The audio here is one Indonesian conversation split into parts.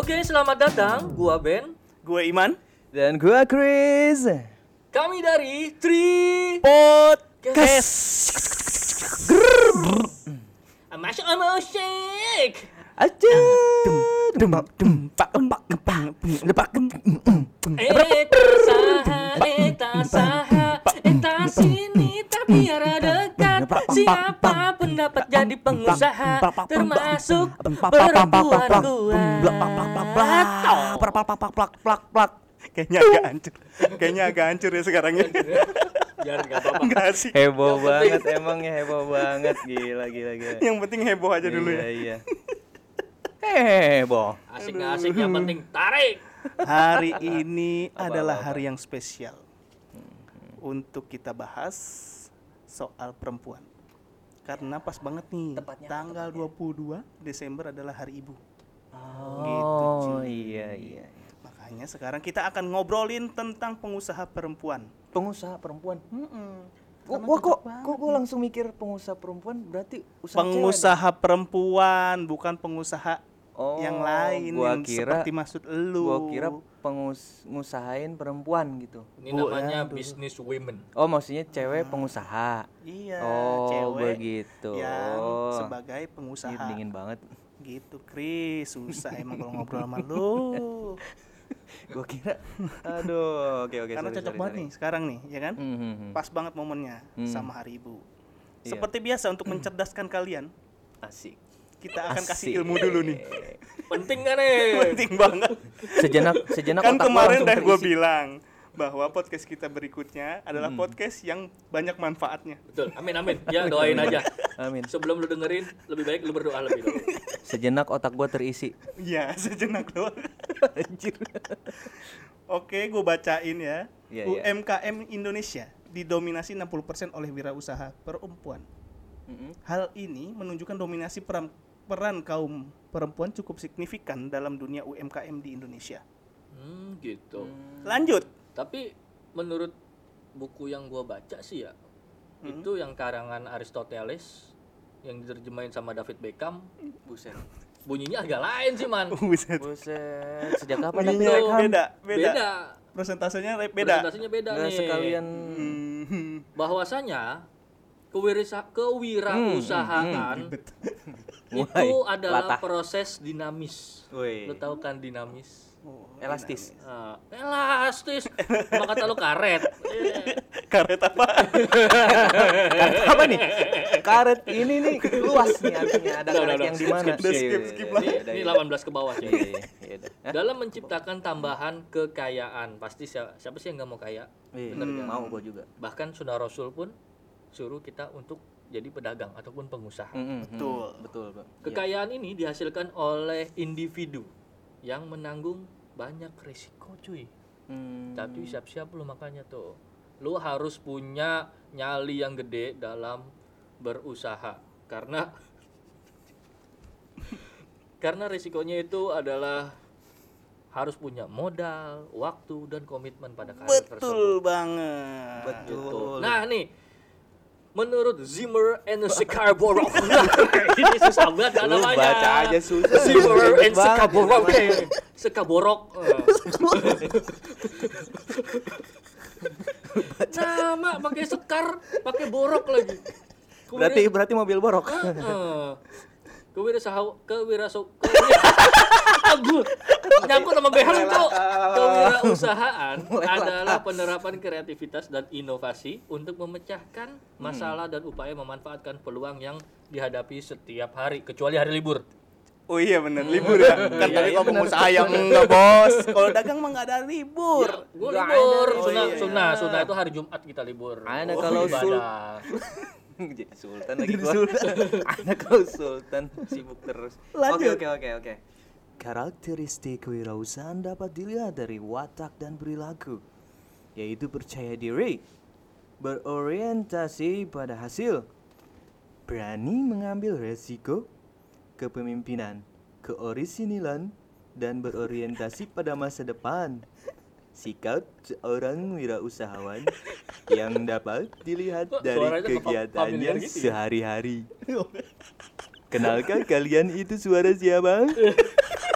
Oke, selamat datang. Gua Ben. Gue Iman. Dan gua Chris. Kami dari Tri Podcast. Masuk sama shake. Aja. Eta saha, eta saha, eta sini tapi biar dekat. Siapa pendapat jadi pengusaha, termasuk perempuan gua. Kayaknya agak hancur. Kayaknya agak hancur ya sekarang ya. Jangan nggak apa-apa. Enggak sih. Heboh banget emangnya heboh banget gila gila gila. Yang penting heboh aja dulu Iya ya. iya. Heboh. Asik nggak asik yang penting tarik. Hari ini Apa, adalah apa, apa? hari yang spesial untuk kita bahas soal perempuan. Karena pas banget nih, Tepatnya, tanggal 22 Desember adalah hari ibu. Oh Gitu, cuy. iya iya. Makanya sekarang kita akan ngobrolin tentang pengusaha perempuan. Pengusaha perempuan. Karena gua cocok kok banget kok gua langsung mikir pengusaha perempuan berarti usaha cewek pengusaha perempuan bukan pengusaha? Oh, yang lain gua yang kira seperti maksud elu. gua kira pengusahain perempuan gitu. Ini Bu, namanya aduh. business women. Oh maksudnya cewek pengusaha. iya, oh cewek begitu. yang Oh. sebagai pengusaha. Ih, dingin banget. Gitu, Kris. Susah emang kalau ngobrol sama lu. Gua kira aduh, oke oke Karena sorry, cocok sorry, banget sorry. nih sekarang nih, ya kan? Hmm, hmm, hmm. Pas banget momennya Hmm. sama Hari Ibu. Iya. Seperti biasa untuk mencerdaskan kalian, Asik. Kita akan kasih Asik. ilmu dulu nih. Penting kan nih? Penting banget. Sejenak sejenak kan kemarin udah gue bilang bahwa podcast kita berikutnya adalah Hmm. podcast yang banyak manfaatnya. Betul. Amin amin. Ya doain aja. Amin. Sebelum lu dengerin, lebih baik lu berdoa lebih dulu. Sejenak otak gua terisi. Iya, sejenak doang. Anjir. Oke, gue bacain ya. Iya, iya. UMKM Indonesia didominasi 60% oleh wirausaha perempuan. Hal ini menunjukkan dominasi peran, peran kaum perempuan cukup signifikan dalam dunia UMKM di Indonesia. Hmm, gitu. Lanjut. Tapi menurut buku yang gua baca sih ya, itu yang karangan Aristoteles yang diterjemahin sama David Beckham, buset. Bunyinya agak lain sih, Man. Buset. Buset, sejak kapan Beckham? beda, beda. Beda. Persentasenya re- beda. Presentasinya beda Nggak nih. sekalian Hmm. Bahwasanya kewirisa kewirausahaan Mulai itu adalah latah. proses dinamis. Woi. Lu tahu kan dinamis? Oh, Elastis. Ah, elastis. Emang kata lu karet. Karet apa? Karet apa nih? Karet ini nih luas nih artinya ada karet yang di mana? skip, skip, skip, skip lah. ini, ini 18 ke bawah. Hah? Dalam menciptakan tambahan kekayaan, pasti siapa, siapa sih yang nggak mau kaya? Iya, Bener kan? mau gua juga. Bahkan Sunnah Rasul pun suruh kita untuk jadi pedagang ataupun pengusaha. Mm, mm, Betul. mm, betul. Iya. Kekayaan ini dihasilkan oleh individu yang menanggung banyak risiko cuy. Hmm. Tapi siap-siap lu makanya tuh. Lu harus punya nyali yang gede dalam berusaha karena karena risikonya itu adalah harus punya modal, waktu dan komitmen pada karir tersebut. Betul banget. Gitu. Nah nih, menurut Zimmer and Scarborough, ini susah banget kan Lu namanya. baca aja susah. Zimmer and namanya. Sekaborok. Nama pakai sekar, pakai borok lagi. Berarti berarti mobil borok. Heeh. Kewirausaha kewirausaha Aduh, nyangkut sama behang tuh. Kewirausahaan adalah penerapan kreativitas dan inovasi untuk memecahkan masalah dan upaya memanfaatkan peluang yang dihadapi setiap hari kecuali hari libur. Oh iya bener libur ya. Kan Iya, tadi iya, kalau pengusaha yang enggak bos. Kalau dagang mah enggak ada libur. Ya, gua libur. ada. Sunnah, Oh, iya. sunnah, sunnah itu hari Jumat kita libur. Ada Oh, kalau sul- Jadi sultan lagi gua. Anak kau sultan sibuk terus. Oke oke oke oke. Karakteristik kewirausahaan dapat dilihat dari watak dan perilaku, yaitu percaya diri, berorientasi pada hasil, berani mengambil resiko, kepemimpinan, keorisinilan, dan berorientasi pada masa depan. Sikap seorang wirausahawan yang dapat dilihat Kok dari kegiatannya gitu ya? sehari-hari. Kenalkah kalian itu suara siapa?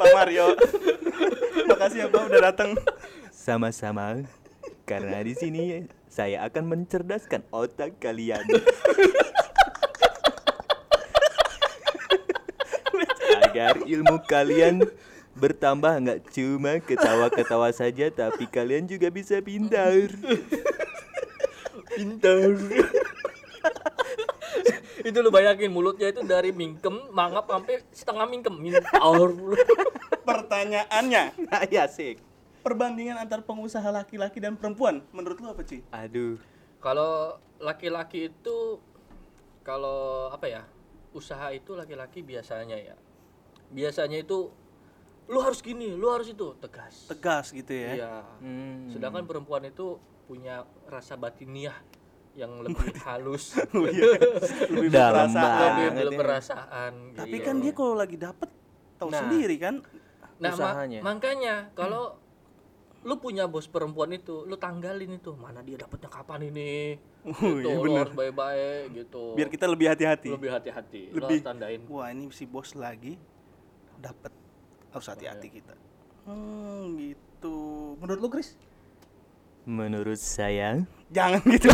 Pak Mario. Makasih ya Pak udah datang. Sama-sama. Karena di sini saya akan mencerdaskan otak kalian. Agar ilmu kalian bertambah nggak cuma ketawa-ketawa saja tapi kalian juga bisa pintar. Pintar. Itu lu bayangin mulutnya itu dari mingkem mangap sampai setengah mingkem mintar Pertanyaannya, Nah, ya sih. perbandingan antar pengusaha laki-laki dan perempuan menurut lu apa cuy? Aduh. kalau laki-laki itu kalau apa ya usaha itu laki-laki biasanya ya biasanya itu lu harus gini lu harus itu tegas Tegas gitu ya. iya Hmm. sedangkan perempuan itu punya rasa batiniah yang lebih halus Oh iya. Lebih Dalam berperasaan. banget. lebih ini. berperasaan Tapi gitu. kan dia kalau lagi dapet tahu Nah. sendiri kan. nah ma- usahanya. makanya kalau lu punya bos perempuan itu lu tanggalin itu mana dia dapatnya kapan ini Oh, gitu iya bener. harus baik-baik gitu Biar kita lebih hati-hati. lebih hati-hati lu Lebih. tandain Wah ini si bos lagi dapat harus hati-hati Iya. kita. Hmm gitu. Menurut lu Chris? Menurut saya Jangan gitu.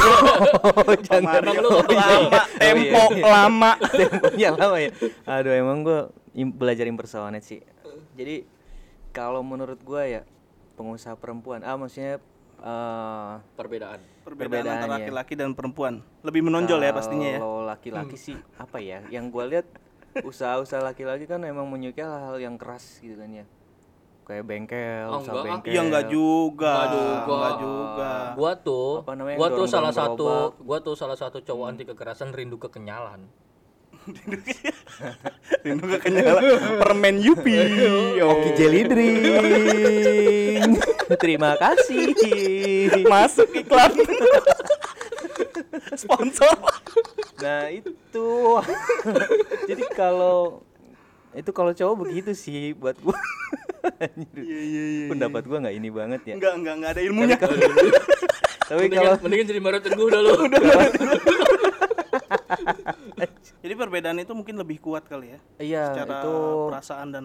jangan. Mario. Emang lu ngerti? lama, tempo iya, iya. lama. temponya lama ya aduh emang gue belajar impersonet sih jadi kalau menurut gue ya pengusaha perempuan ah maksudnya eh, perbedaan Perbedaan antara Perbedaannya. laki-laki dan perempuan lebih menonjol ya pastinya ya. kalau laki-laki sih apa ya yang gue lihat usaha-usaha laki-laki kan memang menyukai hal-hal yang keras gitu kan ya kayak bengkel Oh, usaha enggak, ah. bengkel Iya enggak juga. Enggak juga. Enggak juga. gua tuh Apa namanya, gua tuh salah satu gua tuh salah satu cowok anti kekerasan rindu kekenyalan Rindu kekenyalan permen Yupi. Oki Jelly Drink terima kasih Masuk iklan. Sponsor. Nah itu Jadi kalau Itu kalau cowok begitu sih buat gua. Iya iya iya. Pendapat gua nggak ini banget ya Enggak enggak enggak ada ilmunya. Tapi mendingan, kalau mendingan jadi Mario Teguh dah lu Jadi perbedaan itu mungkin lebih kuat kali ya. Iya Secara itu perasaan dan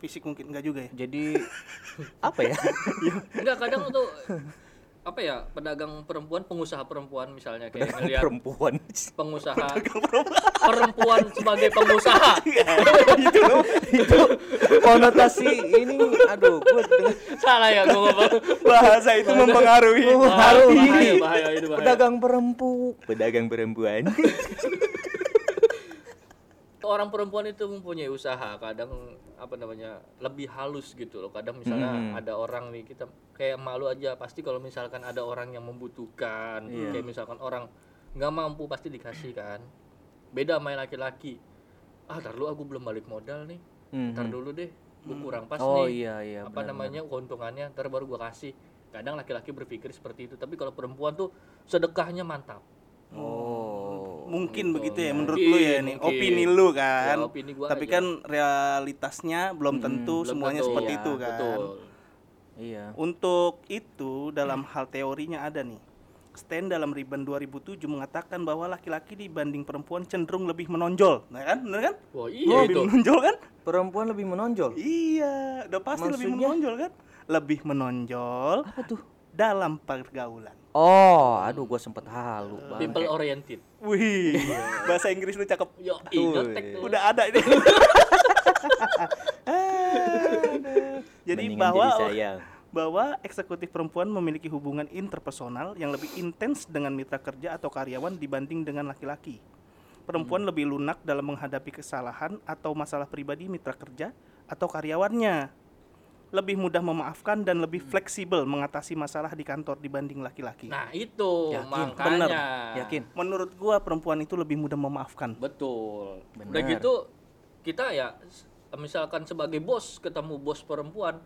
fisik mungkin enggak juga ya. Jadi Apa ya enggak kadang tuh apa ya pedagang perempuan pengusaha perempuan misalnya kayak ngeliat Perempuan. pengusaha perempuan. sebagai pengusaha. Itu konotasi ini aduh gua denger salah ya gua ngomong. Bahasa itu mempengaruhi. bahaya bahaya bahaya itu bahaya pedagang perempu. Pedagang perempuan orang perempuan itu mempunyai usaha kadang apa namanya lebih halus gitu loh. Kadang misalnya Hmm. ada orang nih kita kayak malu aja pasti kalau misalkan ada orang yang membutuhkan Iya. kayak misalkan orang nggak mampu pasti dikasih kan. Beda main laki-laki. Ah tar dulu aku belum balik modal nih. Mhm. ntar dulu deh gua kurang pas oh nih. iya iya apa namanya keuntungannya ntar baru gua kasih. Kadang laki-laki berpikir seperti itu. Tapi kalau perempuan tuh sedekahnya mantap oh Mungkin begitu ya menurut Mungkin, lu ya nih. mungkin. Opini lu kan. Ya, opini gua Tapi aja. kan realitasnya belum tentu Belum semuanya tentu. seperti Iya, itu kan. betul. iya Untuk itu dalam hal teorinya ada nih. Stand dalam Ribbon 2007 mengatakan bahwa laki-laki dibanding perempuan cenderung lebih menonjol. Nah kan? Bener kan? wah iya lebih itu menonjol kan? perempuan lebih menonjol Iya, udah pasti lebih Maksudnya? menonjol kan? Lebih menonjol apa tuh dalam pergaulan. Oh aduh gua sempet halu banget people oriented Wih, bahasa Inggris lu cakep. yo ingetek tuh Udah ada ini. Jadi Mendingan bahwa jadi bahwa eksekutif perempuan memiliki hubungan interpersonal yang lebih intens dengan mitra kerja atau karyawan dibanding dengan laki-laki. Perempuan lebih lunak dalam menghadapi kesalahan atau masalah pribadi mitra kerja atau karyawannya. Lebih mudah memaafkan dan lebih fleksibel mengatasi masalah di kantor dibanding laki-laki. nah itu Yakin, makanya bener, yakin Menurut gua perempuan itu lebih mudah memaafkan. betul udah Bener. gitu kita ya misalkan sebagai bos ketemu bos perempuan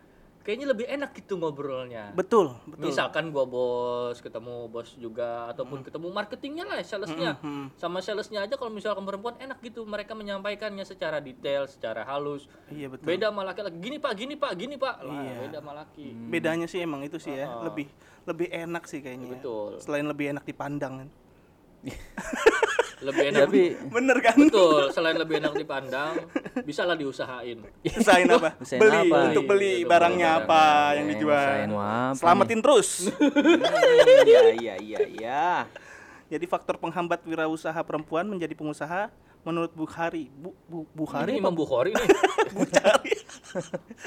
kayaknya lebih enak gitu ngobrolnya Betul, betul. misalkan gua bos ketemu bos juga ataupun ketemu marketingnya lah salesnya Hmm, sama salesnya aja kalau misalkan perempuan enak gitu mereka menyampaikannya secara detail secara halus Iya betul. beda sama laki-laki gini pak gini pak gini pak Lah, Iya. beda sama laki Bedanya sih emang itu sih ya, Oh. lebih lebih enak sih kayaknya. ya. Betul. Selain lebih enak dipandang kan. lebih enak. Tapi bener kan? Betul selain lebih enak dipandang bisa lah diusahain. Usahain apa? Usahain beli apa? untuk beli Untuk barangnya beli apa barangnya. yang Eh, dijual? apa? Selamatin terus. Iya iya iya iya. jadi faktor penghambat wirausaha perempuan menjadi pengusaha menurut Bukhari Bu, Bu, Bukhari ini Imam Bukhari nih Bukhari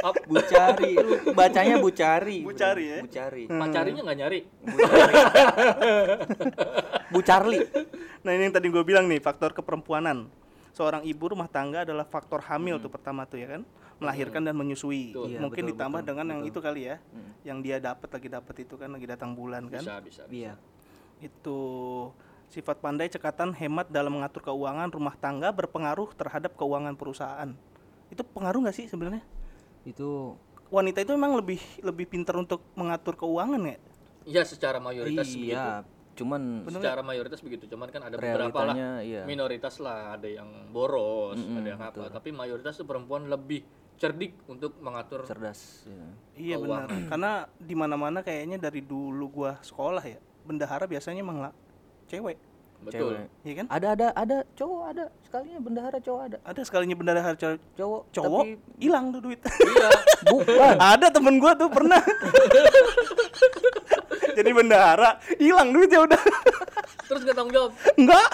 Ap- Bucari, lu bacanya Bucari. Bucari ya? Bucari. pacarinya nggak nyari Bucarli. Nah ini yang tadi gue bilang nih faktor keperempuanan. Seorang ibu rumah tangga adalah faktor hamil tuh pertama tuh ya kan, melahirkan dan menyusui. Betul. Iya, Mungkin betul, ditambah betul, dengan yang betul. itu kali ya, yang dia dapat lagi dapat itu kan lagi datang bulan kan. bisa bisa Iya. Itu sifat pandai cekatan hemat dalam mengatur keuangan rumah tangga berpengaruh terhadap keuangan perusahaan. Itu pengaruh nggak sih sebenarnya? Itu Wanita itu memang lebih lebih pintar untuk mengatur keuangan ya? iya secara mayoritas begitu iya, cuman secara mayoritas begitu cuman kan ada beberapa lah iya. minoritas lah ada yang boros ada yang apa tapi mayoritas tuh perempuan lebih cerdik untuk mengatur cerdas. iya. Iya benar. Karena di mana-mana kayaknya dari dulu gua sekolah ya, bendahara biasanya cewek, betul Cewek. iya kan? Ada ada ada cowok ada sekalinya bendahara cowok ada. Ada sekalinya bendahara cowok, Cowok cowok tapi hilang tuh duit. iya bukan. Ada temen gua tuh pernah. Jadi bendahara hilang duitnya udah. terus nggak tanggung jawab Enggak.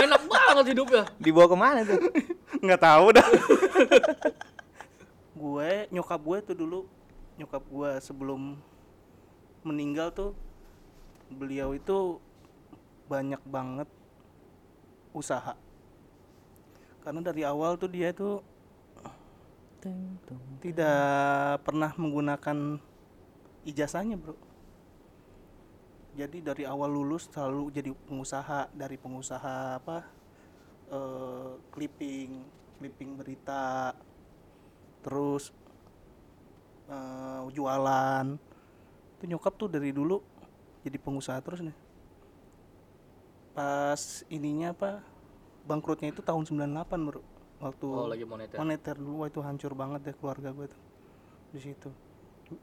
enak banget hidupnya Dibawa ke mana tuh? Nggak tahu dah. gue nyokap gue tuh dulu nyokap gue sebelum meninggal tuh beliau itu banyak banget usaha. Karena dari awal tuh dia tuh tidak pernah menggunakan ijazahnya bro. Jadi dari awal lulus selalu jadi pengusaha dari pengusaha apa eh, clipping clipping berita terus eh, jualan. Itu nyokap tuh dari dulu jadi pengusaha terus nih pas ininya apa bangkrutnya itu tahun 98 bro. Waktu oh lagi moneter. moneter dulu. Wah itu hancur banget deh keluarga gue tuh di situ.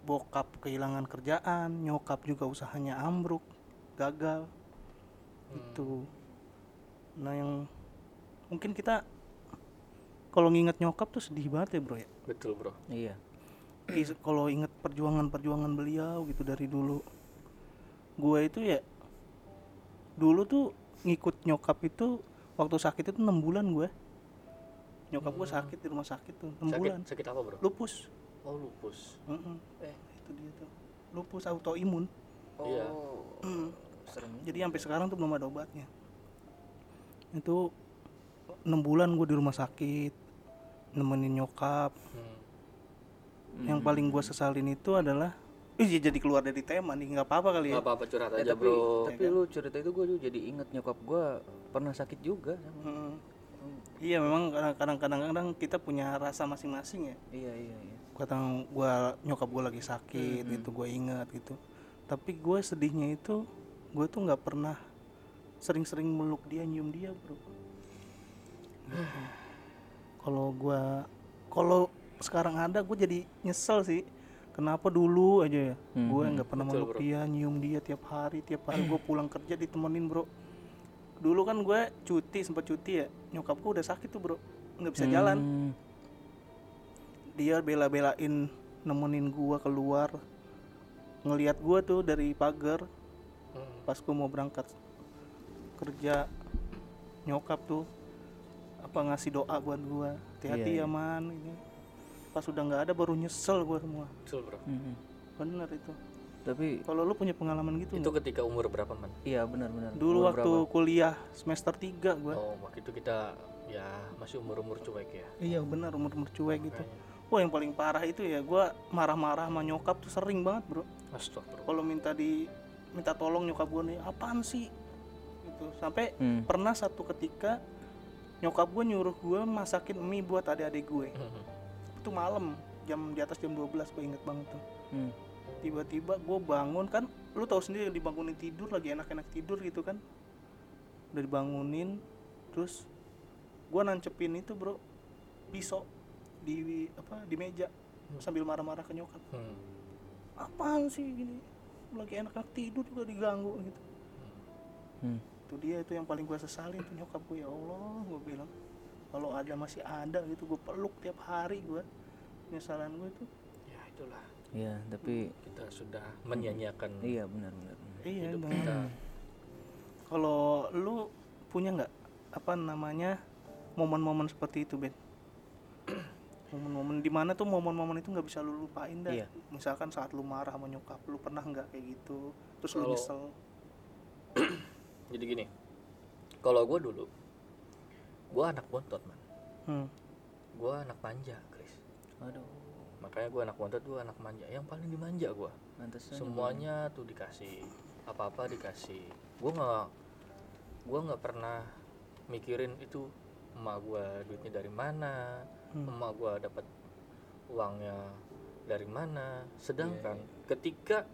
Bokap kehilangan kerjaan nyokap juga usahanya ambruk gagal. Itu nah yang mungkin kita kalau nginget nyokap tuh sedih banget ya bro ya? Betul bro. Iya. Kalau inget perjuangan-perjuangan beliau gitu dari dulu. Gue itu ya dulu tuh ngikut nyokap itu waktu sakit itu enam bulan gue nyokap gue sakit di rumah sakit tuh enam bulan. sakit apa bro? Lupus. Oh lupus. Mm-mm. eh. Itu dia tuh. Lupus autoimun. Iya. Mm. jadi sampai sekarang tuh belum ada obatnya. Itu enam bulan gue di rumah sakit nemenin nyokap. Hmm. yang paling gue sesalin itu adalah Ih, ya jadi keluar dari tema nih nggak apa-apa kali ya nggak apa-apa curhat Eh, aja tapi bro tapi lu cerita itu gue jadi inget nyokap gue pernah sakit juga sama. Mm. iya memang kadang- kadang-kadang kita punya rasa masing-masing ya Iya iya iya. kadang gua nyokap gue lagi sakit gitu gue ingat gitu tapi gue sedihnya itu gue tuh nggak pernah sering-sering meluk dia nyium dia bro Gitu. kalau gua kalau sekarang ada gue jadi nyesel sih kenapa dulu aja ya? Gue nggak pernah Betul, meluk bro. dia nyium dia tiap hari tiap hari gue pulang kerja ditemenin bro. Dulu kan gue cuti sempat cuti ya nyokap gue udah sakit tuh bro. Nggak bisa jalan. Hmm. dia bela-belain nemenin gua keluar. Ngelihat gua tuh dari pagar. Hmm. pas gua mau berangkat kerja nyokap tuh apa ngasih doa buat gua. Hati-hati Iya, ya man ini pas udah nggak ada baru nyesel gua semua. Betul bro. Hmm. bener itu. Tapi kalau lu punya pengalaman gitu itu ketika umur berapa man? Iya benar-benar. dulu Umur waktu berapa? kuliah semester 3 gua. Oh waktu itu kita ya masih umur umur cuek ya? Iya benar umur umur cuek gitu. Wah yang paling parah itu ya gua marah-marah sama nyokap tuh sering banget bro. Astagfirullah. Kalau minta di minta tolong nyokap gue nih apaan sih? Gitu. Sampai Hmm. pernah satu ketika nyokap gue nyuruh gue masakin mie buat adik-adik gue. Hmm. Itu malam jam di atas jam 12 gue inget banget tuh. Hmm. tiba-tiba gue bangun kan lu tahu sendiri dibangunin tidur lagi enak-enak tidur gitu kan. Udah dibangunin terus gue nancepin itu bro pisau di apa di meja sambil marah-marah ke nyokap. Hmm. apaan sih gini? Lagi enak-enak tidur juga diganggu gitu. Hmm. itu dia itu yang paling gue sesalin tuh nyokap gue ya Allah gue bilang kalau ada masih ada gitu gue peluk tiap hari gue penyesalan gue itu. Ya itulah. Iya, tapi kita sudah menyanyiakan iya benar benar. benar. iya hidup kita. Kalau lu punya nggak apa namanya momen-momen seperti itu Ben? Momen-momen di mana tuh momen-momen itu nggak bisa lu lupain dah. Iya. misalkan saat lu marah sama nyokap lu pernah nggak kayak gitu? Terus lu Kalau- nyesel? Jadi gini kalau gue dulu gue anak bontot man. Hmm. gue anak manja Chris. Aduh, makanya gue anak bontot gue anak manja. Yang paling dimanja gue semuanya tuh dikasih. Apa apa dikasih. Gue nggak gue nggak pernah mikirin itu emak gue duitnya dari mana Hmm. emak gue dapat uangnya dari mana. Sedangkan ketika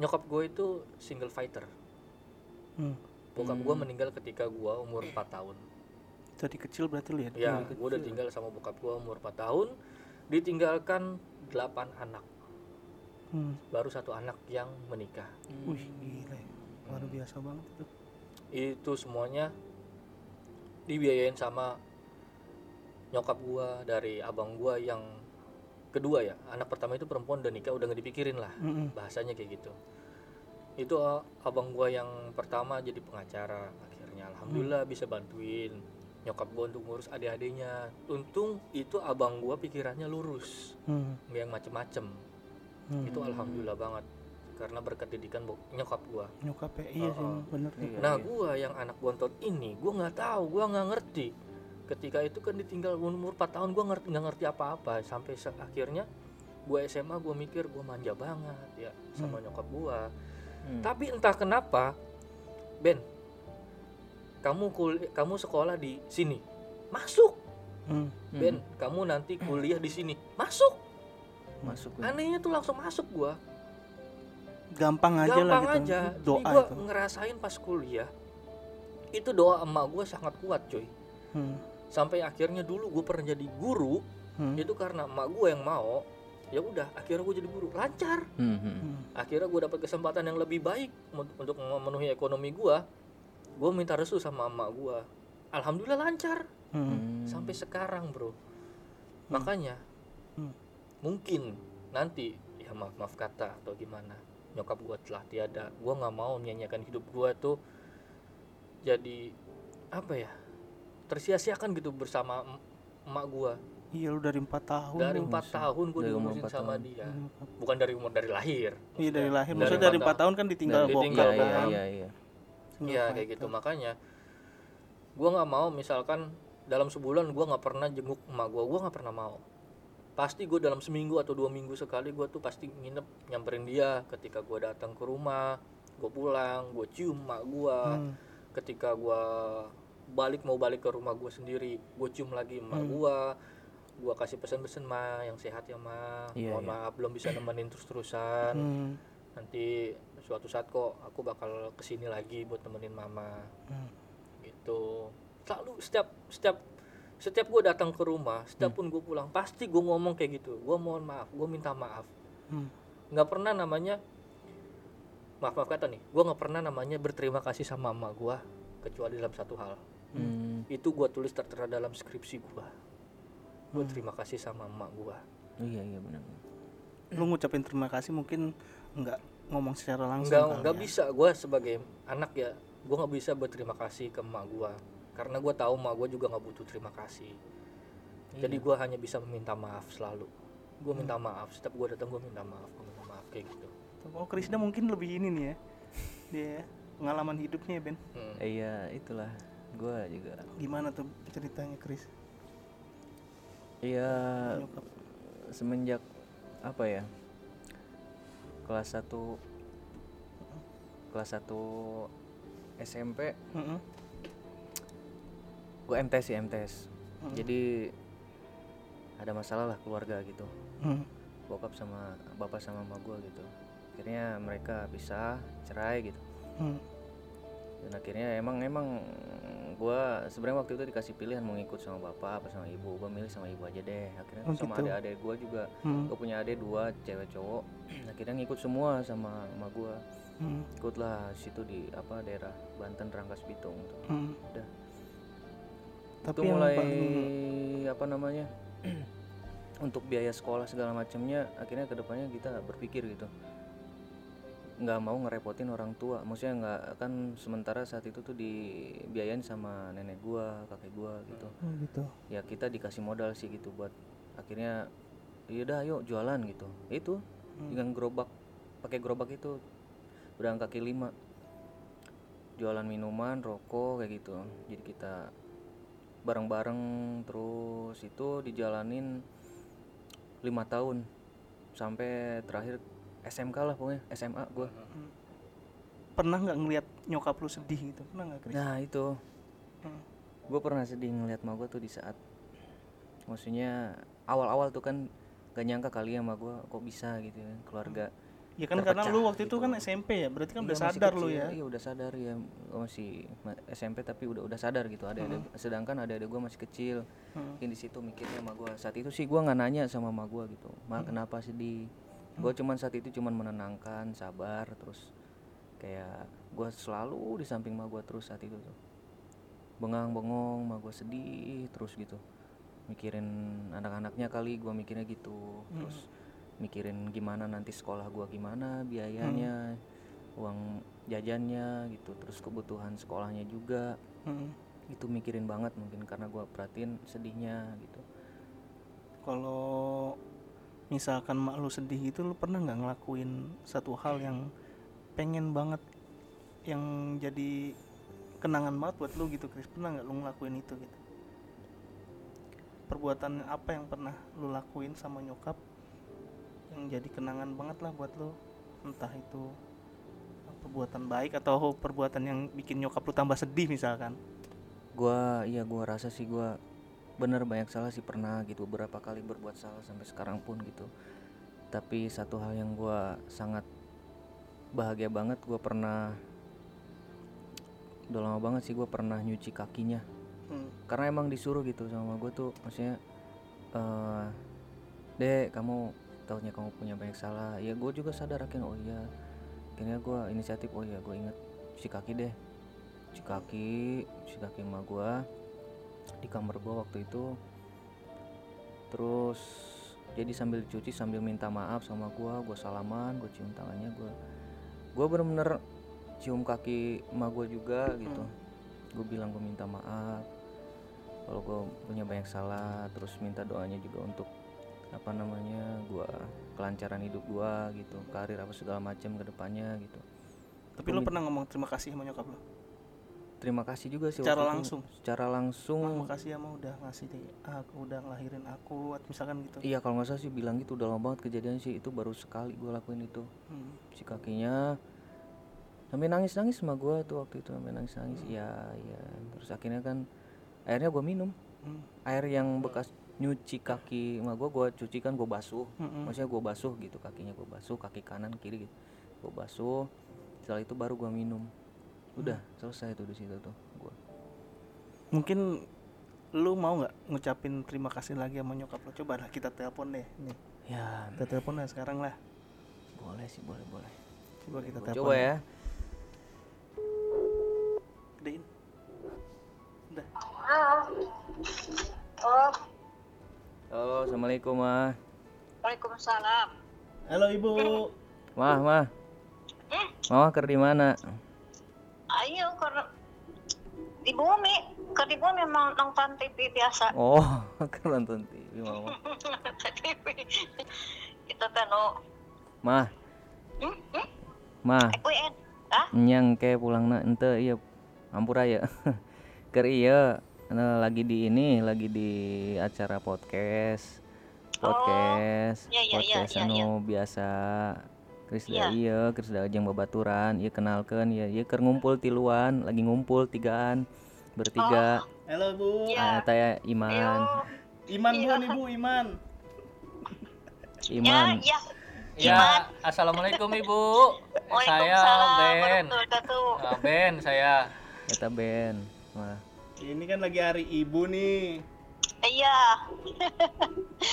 nyokap gue itu single fighter. Hmm. Bokap gue meninggal ketika gue umur 4 tahun Jadi kecil berarti lu ya? ya gue udah tinggal sama bokap gue umur 4 tahun ditinggalkan 8 anak Hmm. baru satu anak yang menikah Wih, gila. ya. Luar biasa banget itu. itu semuanya dibiayain sama nyokap gua dari abang gua yang kedua ya anak pertama itu perempuan udah nikah udah nggak dipikirin lah Mm-mm. bahasanya kayak gitu itu uh, abang gua yang pertama jadi pengacara akhirnya alhamdulillah bisa bantuin nyokap gua untuk ngurus adik-adiknya untung itu abang gua pikirannya lurus Hmm. yang macem-macem Hmm. itu alhamdulillah banget karena berkat didikan nyokap gua Nyokap ya, iya sih, Oh, oh. bener. Iya, Nah, iya. gua yang anak bontot ini, gua nggak tahu, gua nggak ngerti. Ketika itu kan ditinggal umur 4 tahun, gua ngerti nggak ngerti apa-apa sampai akhirnya gua SMA, gua mikir gua manja banget ya sama nyokap gua. Hmm. Tapi entah kenapa, Ben, kamu kul kamu sekolah di sini, masuk. Hmm. Ben, kamu nanti kuliah di sini, masuk. masuk ya. Anehnya tuh langsung masuk gua. Gampang aja lah Gampang gitu. aja. Doa Jadi gua itu. ngerasain pas kuliah, itu doa emak gua sangat kuat, coy. Hmm. sampai akhirnya dulu gue pernah jadi guru Hmm. itu karena emak gue yang mau ya udah akhirnya gue jadi guru lancar Hmm, hmm. Hmm. akhirnya gue dapat kesempatan yang lebih baik untuk memenuhi ekonomi gue gue minta restu sama emak gue alhamdulillah lancar Hmm. Hmm. sampai sekarang bro makanya Hmm. mungkin nanti ya maaf maaf kata atau gimana nyokap gue telah tiada gue nggak mau menyanyiakan hidup gue tuh jadi apa ya tersia-siakan gitu bersama em- emak gue Iya lu dari empat tahun. dari empat tahun gue diurusin sama tahun. dia bukan dari umur dari lahir Iya dari lahir. Maksudnya dari empat tahun kan ditinggal Dari bokap ditinggal, Iya, iya, kan. iya, iya. Iya kayak fighter. gitu makanya gue nggak mau misalkan dalam sebulan gue nggak pernah jenguk emak gue gue nggak pernah mau pasti gue dalam seminggu atau dua minggu sekali gue tuh pasti nginep nyamperin dia ketika gue datang ke rumah gue pulang gue cium emak gue Hmm. ketika gue balik mau balik ke rumah gue sendiri gue cium lagi emak Hmm. gue gue kasih pesan-pesan ma yang sehat ya ma Iya, mohon iya. maaf belum bisa nemenin terus-terusan Hmm. nanti suatu saat kok aku bakal ke sini lagi buat nemenin mama Hmm. gitu selalu setiap setiap setiap gue datang ke rumah setiap pun gue pulang pasti gue ngomong kayak gitu gue mohon maaf gue minta maaf Hmm. nggak pernah namanya maaf maaf kata nih gue nggak pernah namanya berterima kasih sama mama gue kecuali dalam satu hal Hmm. itu gue tulis tertera dalam skripsi gue gue terima kasih sama emak gue Iya, iya benar. Lu ngucapin terima kasih mungkin nggak ngomong secara langsung nggak nggak ya. bisa gue sebagai anak ya gue nggak bisa berterima kasih ke emak gue karena gue tahu emak gue juga nggak butuh terima kasih jadi gue hanya bisa meminta maaf selalu gue minta maaf setiap gue datang gue minta maaf gue minta maaf kayak gitu Oh Krisna mungkin lebih ini nih ya. Dia pengalaman hidupnya ya Ben. Hmm. Iya, itulah. Gua juga. Gimana tuh ceritanya Kris? Iya, Nyokap. semenjak apa ya? Kelas 1 kelas 1 SMP Heeh. gue MTS sih MTS. Hmm. Jadi ada masalah lah keluarga gitu. Hmm. Bokap sama bapak sama mama gue gitu. Akhirnya mereka bisa cerai gitu. Hmm. dan akhirnya emang emang gua sebenarnya waktu itu dikasih pilihan mau ngikut sama bapak apa sama ibu gua milih sama ibu aja deh akhirnya Oh, sama gitu. adik-adik gua juga Hmm. gua punya adik dua cewek cowok akhirnya ngikut semua sama sama gua Hmm. ikutlah situ di apa daerah Banten Rangkas Bitung tuh. Hmm. udah Tapi itu mulai paling- apa namanya untuk biaya sekolah segala macamnya akhirnya ke depannya kita berpikir gitu nggak mau ngerepotin orang tua. Maksudnya nggak kan sementara saat itu tuh dibiayain sama nenek gua kakek gua gitu. Oh, gitu. ya kita dikasih modal sih gitu buat akhirnya yaudah ayo jualan gitu. Itu dengan gerobak pakai gerobak itu udah kaki lima. Jualan minuman rokok kayak gitu. Jadi kita bareng-bareng terus itu dijalanin lima tahun. Sampai terakhir SMK lah pokoknya SMA gua Pernah nggak ngelihat nyokap lu sedih gitu? Pernah nggak, Chris? nah itu Hmm. gue pernah sedih ngeliat ma gue tuh di saat maksudnya awal-awal tuh kan gak nyangka kali ya sama gue kok bisa gitu ya keluarga Ya kan karena lu waktu itu gitu. kan SMP ya, berarti kan Iya, udah sadar lu ya. iya udah sadar ya Gua masih ma- SMP tapi udah udah sadar gitu ada ada sedangkan ada ada gue masih kecil Hmm. mungkin di situ mikirnya sama gue saat itu sih gue nggak nanya sama ma gue gitu ma kenapa sedih gue cuman saat itu cuman menenangkan sabar terus kayak gue selalu di samping ma gue terus saat itu tuh. Bengang bengong ma gue sedih terus gitu. Mikirin anak-anaknya kali gue mikirnya gitu. Terus mikirin gimana nanti sekolah gua gimana biayanya uang jajannya gitu. Terus kebutuhan sekolahnya juga. Hmm. itu mikirin banget mungkin karena gua perhatiin sedihnya gitu. Kalau misalkan mak lu sedih gitu, lu pernah nggak ngelakuin satu hal yang pengen banget yang jadi kenangan banget buat lu gitu, Chris? Pernah nggak lu ngelakuin itu gitu? Perbuatan apa yang pernah lu lakuin sama nyokap yang jadi kenangan banget lah buat lu? Entah itu perbuatan baik atau perbuatan yang bikin nyokap lu tambah sedih misalkan. gua iya gua rasa sih gua bener banyak salah sih pernah gitu beberapa kali berbuat salah sampai sekarang pun gitu. Tapi satu hal yang gua sangat bahagia banget gua pernah udah lama banget sih gua pernah nyuci kakinya. Hmm. karena emang disuruh gitu sama gue tuh maksudnya eh dek kamu tahunya kamu punya banyak salah. Ya gue juga sadar akhirnya oh iya. Akhirnya gue inisiatif oh iya gue inget cuci kaki deh. Cuci kaki cuci kaki sama gue di kamar gue waktu itu. Terus jadi sambil cuci sambil minta maaf sama gue gue salaman gue cium tangannya gue gue bener-bener cium kaki emak gue juga gitu. Gue bilang gue minta maaf kalau gue punya banyak salah terus minta doanya juga untuk apa namanya gue kelancaran hidup gue gitu karir apa segala macam ke depannya gitu. Tapi lu pernah ngomong terima kasih sama nyokap lu? Terima kasih juga sih Secara waktu itu. langsung? secara langsung. Mak, makasih ya mau udah ngasih aku udah ngelahirin aku atau misalkan gitu. Iya kalau nggak salah sih bilang gitu udah lama banget kejadian sih itu baru sekali gue lakuin itu. Hmm. si kakinya sampai nangis nangis sama gue tuh waktu itu sampai nangis nangis iya iya. Terus akhirnya kan akhirnya gue minum. Hmm. air yang bekas nyuci kaki sama gue gue cuci kan gue basuh. Mm-mm. maksudnya gue basuh gitu kakinya gue basuh kaki kanan kiri gitu. Gue basuh. Setelah itu baru gue minum udah selesai tuh di situ tuh gue mungkin lu mau nggak ngucapin terima kasih lagi sama nyokap lu? Coba lah kita telepon deh nih. Ya. Kita telepon lah sekarang lah. Boleh sih boleh boleh. Coba kita telepon. coba ya. Gedein udah. Oh, halo assalamualaikum mah Waalaikumsalam. halo ibu. Mah mah Hmm, mama ker di mana ayo ke di bumi, ke di bumi memang nonton TV biasa. oh ker nonton TV mama. Kita kan oh, mah hmm, hmm, mah eh, ah, nyang ke pulang na ente iya. Ampura ya ker iya. Nah, lagi di ini lagi di acara podcast. Podcast. Iya, iya, iya, podcast iya, iya. anu biasa Kris Iya. da iya jeung babaturan iya kenalkan ya iya keur ngumpul tiluan lagi ngumpul tigaan bertiga halo bu Iya. ah, taya Iman ayo, iman bukan ibu iman Iman ya, ya, Ya, assalamualaikum ibu. Saya Waalaikumsalam Ben. warahmatullahi wabarakatuh. Ah, ben saya. kita Ben Wah. ini kan lagi hari ibu nih Iya,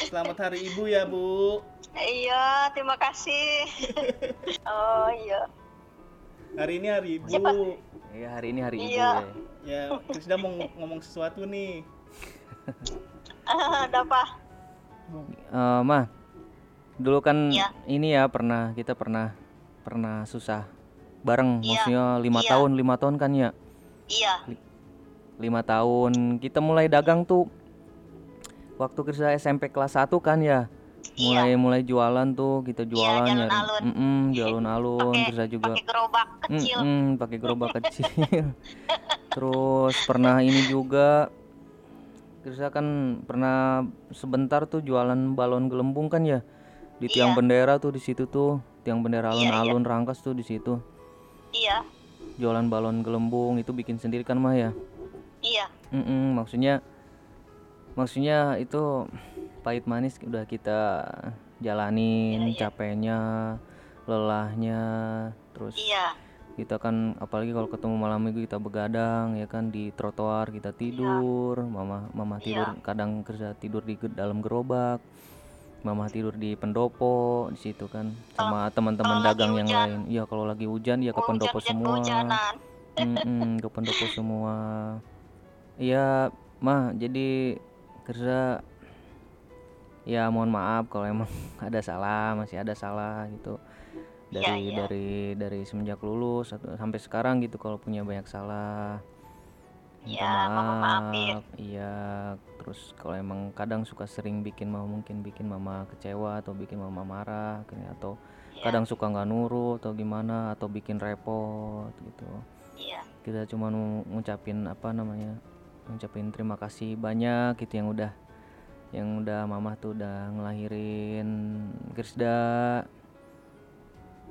selamat hari ibu ya bu iya, terima kasih. oh iya, Hari ini hari ibu. Iya hari ini hari ibu Iya. ya. Ya, Krisda mau ng- ngomong sesuatu nih. ada apa Eh, mah, dulu kan Iya. ini ya pernah kita pernah pernah susah bareng, Iya. maksudnya lima Iya. tahun lima tahun kan ya iya lima tahun kita mulai dagang tuh waktu kita SMP kelas 1 kan ya Iya. mulai mulai jualan tuh kita jualan jalan nyari alun. Di alun-alun pakai terus juga pakai gerobak kecil Mm-mm, pakai gerobak kecil terus pernah ini juga Kirsa kan pernah sebentar tuh jualan balon gelembung kan ya di tiang Iya. bendera tuh di situ tuh tiang bendera Iya, iya. alun-alun Rangkas tuh di situ iya jualan balon gelembung itu bikin sendiri kan mah ya iya Mm-mm, maksudnya maksudnya itu pahit manis udah kita jalanin Iya, iya. capeknya lelahnya terus iya kita kan apalagi kalau ketemu malam minggu kita begadang ya kan di trotoar kita tidur mama mama tidur Iya. kadang kerja tidur di dalam gerobak mama tidur di pendopo di situ kan sama teman-teman dagang yang hujan. lain iya kalau lagi hujan ya ke Oh, pendopo hujan-hujan semua kehujanan Mm-mm, ke pendopo semua iya mah jadi kerja ya mohon maaf kalau emang ada salah masih ada salah gitu Iya, dari iya. dari dari semenjak lulus sampai sekarang gitu kalau punya banyak salah minta maafin. maaf iya terus kalau emang kadang suka sering bikin mama mungkin bikin mama kecewa atau bikin mama marah atau Iya. kadang suka nggak nurut atau gimana atau bikin repot gitu iya kita cuma mau ngucapin apa namanya ngucapin terima kasih banyak gitu yang udah yang udah mama tuh udah ngelahirin Krisda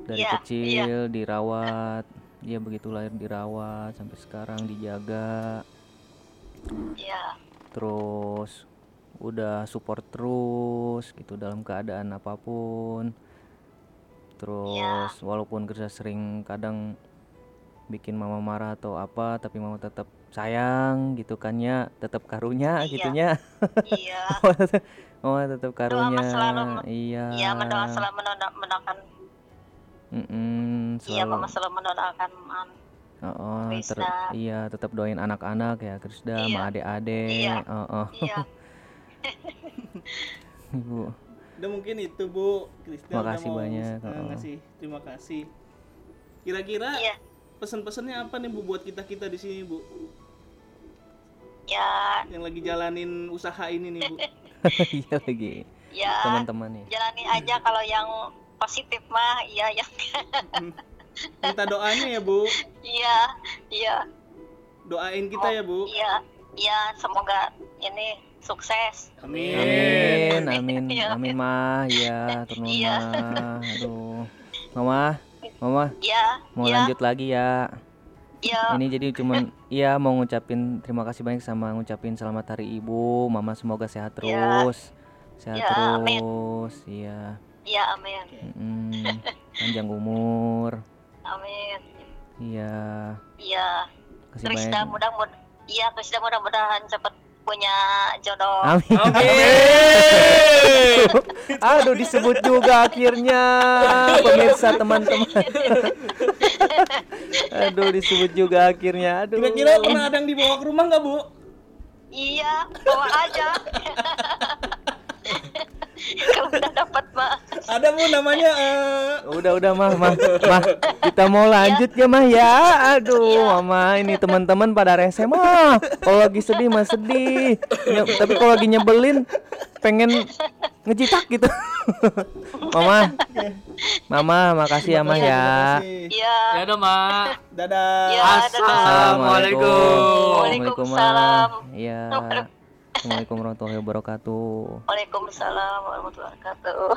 dari Iya, kecil dirawat. Dia begitu lahir dirawat sampai sekarang dijaga. Iya. Terus udah support terus gitu dalam keadaan apa pun. Terus walaupun kerja sering kadang bikin mama marah atau apa tapi mama tetap sayang gitu kan ya tetap karunya Iya. gitunya iya mama tetap karunya selalu- iya iya mendoa selalu mendoa- mendoakan Mm-mm, iya selalu mama selalu mendoakan man Oh, ter- iya tetap doain anak-anak ya Krisda sama Iya. adik-adik Iya. oh, oh. iya ibu Udah mungkin itu Bu. Krisda udah Makasih mau banyak, oh. ngasih terima kasih. Kira-kira iya pesan-pesannya apa nih Bu buat kita-kita di sini Bu? Ya Yang lagi jalanin usaha ini nih Bu. iya lagi ya teman-teman nih jalani aja kalau yang positif mah iya yang Minta doanya ya Bu. iya iya Doain kita ya Bu. iya iya semoga ini sukses Amin. Amin, amin, Iya. amin mah, ya Iya. mah, aduh, mama, mama iya mau iya lanjut lagi ya. Iya Ini jadi cuman, iya mau ngucapin terima kasih banyak sama ngucapin selamat hari ibu, mama semoga sehat Iya. terus, sehat Iya, amin. terus, iya, iya amin. Mm, panjang umur, amin. Iya, iya kasih Krisda mudah-mudahan iya Krisda mudah-mudahan cepat punya jodoh Amin. Aduh disebut juga akhirnya pemirsa teman-teman. Aduh disebut juga akhirnya. Aduh. Kira-kira pernah ada yang dibawa ke rumah nggak Bu? iya bawa aja kalau udah dapat mah Ada Bu namanya eh, Udah udah mah mah mah kita mau lanjut ya mah ya. Aduh mama ini teman-teman pada rese mah. Kalau lagi sedih mah sedih. Ya, tapi kalau lagi nyebelin pengen ngejitak gitu. mama. Mama makasih ya mah ya. iya Ya udah, Mak. Dadah. iya dadah Assalamualaikum. Waalaikumsalam. Iya. Assalamualaikum warahmatullahi wabarakatuh. Waalaikumsalam warahmatullahi wabarakatuh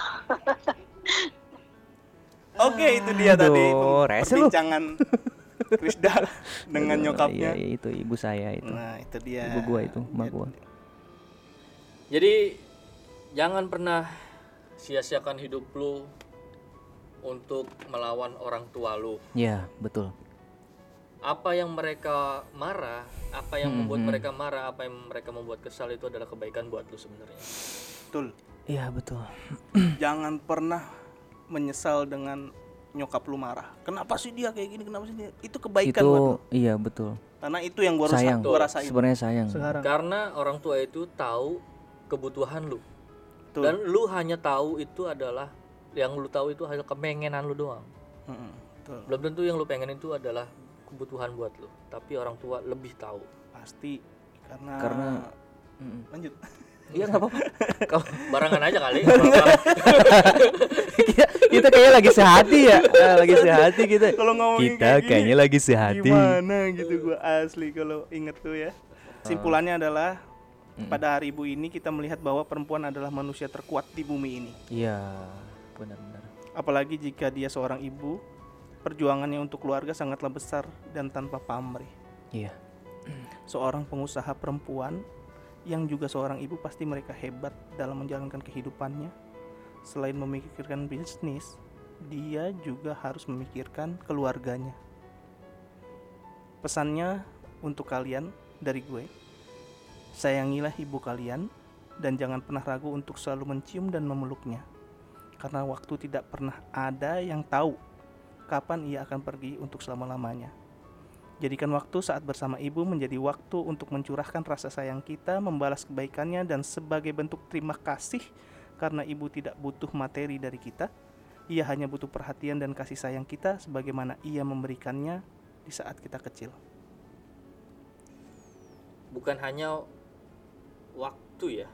Oke, itu dia tadi Aduh, lu. perbincangan Krisda dengan nyokapnya. Iya, iya, itu ibu saya itu. Nah, itu dia. Ibu gua itu, emak gua. Jadi jangan pernah sia-siakan hidup lu untuk melawan orang tua lu. Iya, betul. Apa yang mereka marah, apa yang Hmm, membuat hmm. mereka marah, apa yang mereka membuat kesal itu adalah kebaikan buat lu sebenarnya. Betul. Iya, betul. Jangan pernah menyesal dengan nyokap lu marah. Kenapa sih dia kayak gini? Kenapa sih dia? Itu kebaikan itu buat lu. iya betul Karena itu yang gua, sayang gua rasain sebenarnya sayang sekarang. Karena orang tua itu tahu kebutuhan lu. Betul. Dan lu hanya tahu itu adalah yang lu tahu itu hanya kepengenan lu doang. Betul. Belum tentu yang lu pengen itu adalah kebutuhan buat lu, tapi orang tua lebih tahu. Pasti karena karena Mm-mm. lanjut. iya nggak apa-apa kalau Barangan aja kali. nggak apa-apa. kita, kita kayaknya lagi sehati ya Eh, lagi sehati kita Kalau ngomongin kita kayak gini, kayaknya lagi sehati Gimana gitu gua asli kalau inget tuh ya. Simpulannya adalah Mm-mm. pada hari ibu ini kita melihat bahwa perempuan adalah manusia terkuat di bumi ini. iya benar-benar Apalagi jika dia seorang ibu, perjuangannya untuk keluarga sangatlah besar dan tanpa pamrih. iya Seorang pengusaha perempuan yang juga seorang ibu pasti mereka hebat dalam menjalankan kehidupannya. Selain memikirkan bisnis, dia juga harus memikirkan keluarganya. Pesannya untuk kalian dari gue, sayangilah ibu kalian dan jangan pernah ragu untuk selalu mencium dan memeluknya. Karena waktu tidak pernah ada yang tahu kapan ia akan pergi untuk selama-lamanya. Jadikan waktu saat bersama ibu menjadi waktu untuk mencurahkan rasa sayang kita, membalas kebaikannya, dan sebagai bentuk terima kasih karena ibu tidak butuh materi dari kita. Ia hanya butuh perhatian dan kasih sayang kita sebagaimana ia memberikannya di saat kita kecil. Bukan hanya waktu ya,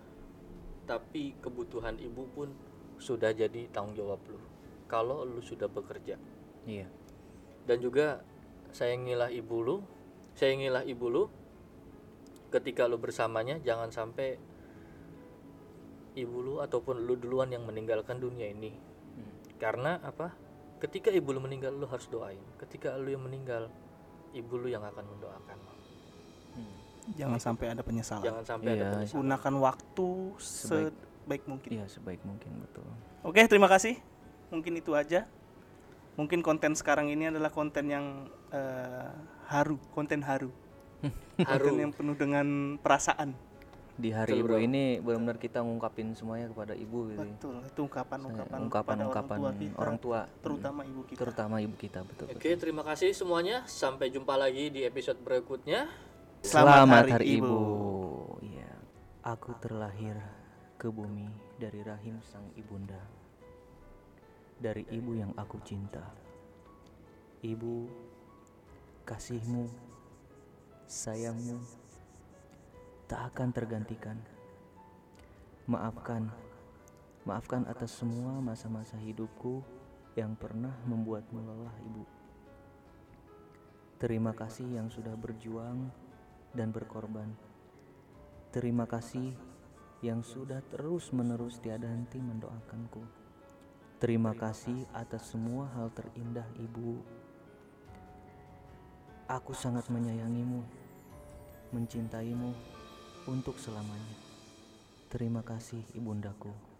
tapi kebutuhan ibu pun sudah jadi tanggung jawab lu. Kalau lu sudah bekerja. Iya dan juga sayangilah ibu lu sayangilah ibu lu ketika lu bersamanya jangan sampai ibu lu ataupun lu duluan yang meninggalkan dunia ini karena apa ketika ibu lu meninggal lu harus doain ketika lu yang meninggal ibu lu yang akan mendoakan Jangan sampai ada penyesalan. jangan sampai ada Iya. penyesalan Gunakan waktu Sebaik- sebaik mungkin. iya sebaik mungkin betul Oke, terima kasih. Mungkin itu aja. Mungkin konten sekarang ini adalah konten yang eh, haru, konten haru. haru Konten yang penuh dengan perasaan. di hari Betul, ibu bro. ini benar-benar kita ngungkapin semuanya kepada ibu gitu ya. Betul, itu ungkapan-ungkapan ungkapan kepada ungkapan orang tua kita, orang tua terutama ibu kita. terutama ibu kita betul, betul. oke terima kasih semuanya sampai jumpa lagi di episode berikutnya Selamat Hari Hari Ibu. Ibu. Iya. Aku terlahir ke bumi dari rahim sang ibunda. Dari ibu yang aku cinta. Ibu, kasihmu, sayangmu tak akan tergantikan. Maafkan, maafkan atas semua masa-masa hidupku yang pernah membuatmu lelah, Ibu. Terima kasih yang sudah berjuang dan berkorban. Terima kasih yang sudah terus-menerus tiada henti mendoakanku. Terima kasih atas semua hal terindah, Ibu. Aku sangat menyayangimu, mencintaimu untuk selamanya. Terima kasih, Ibundaku.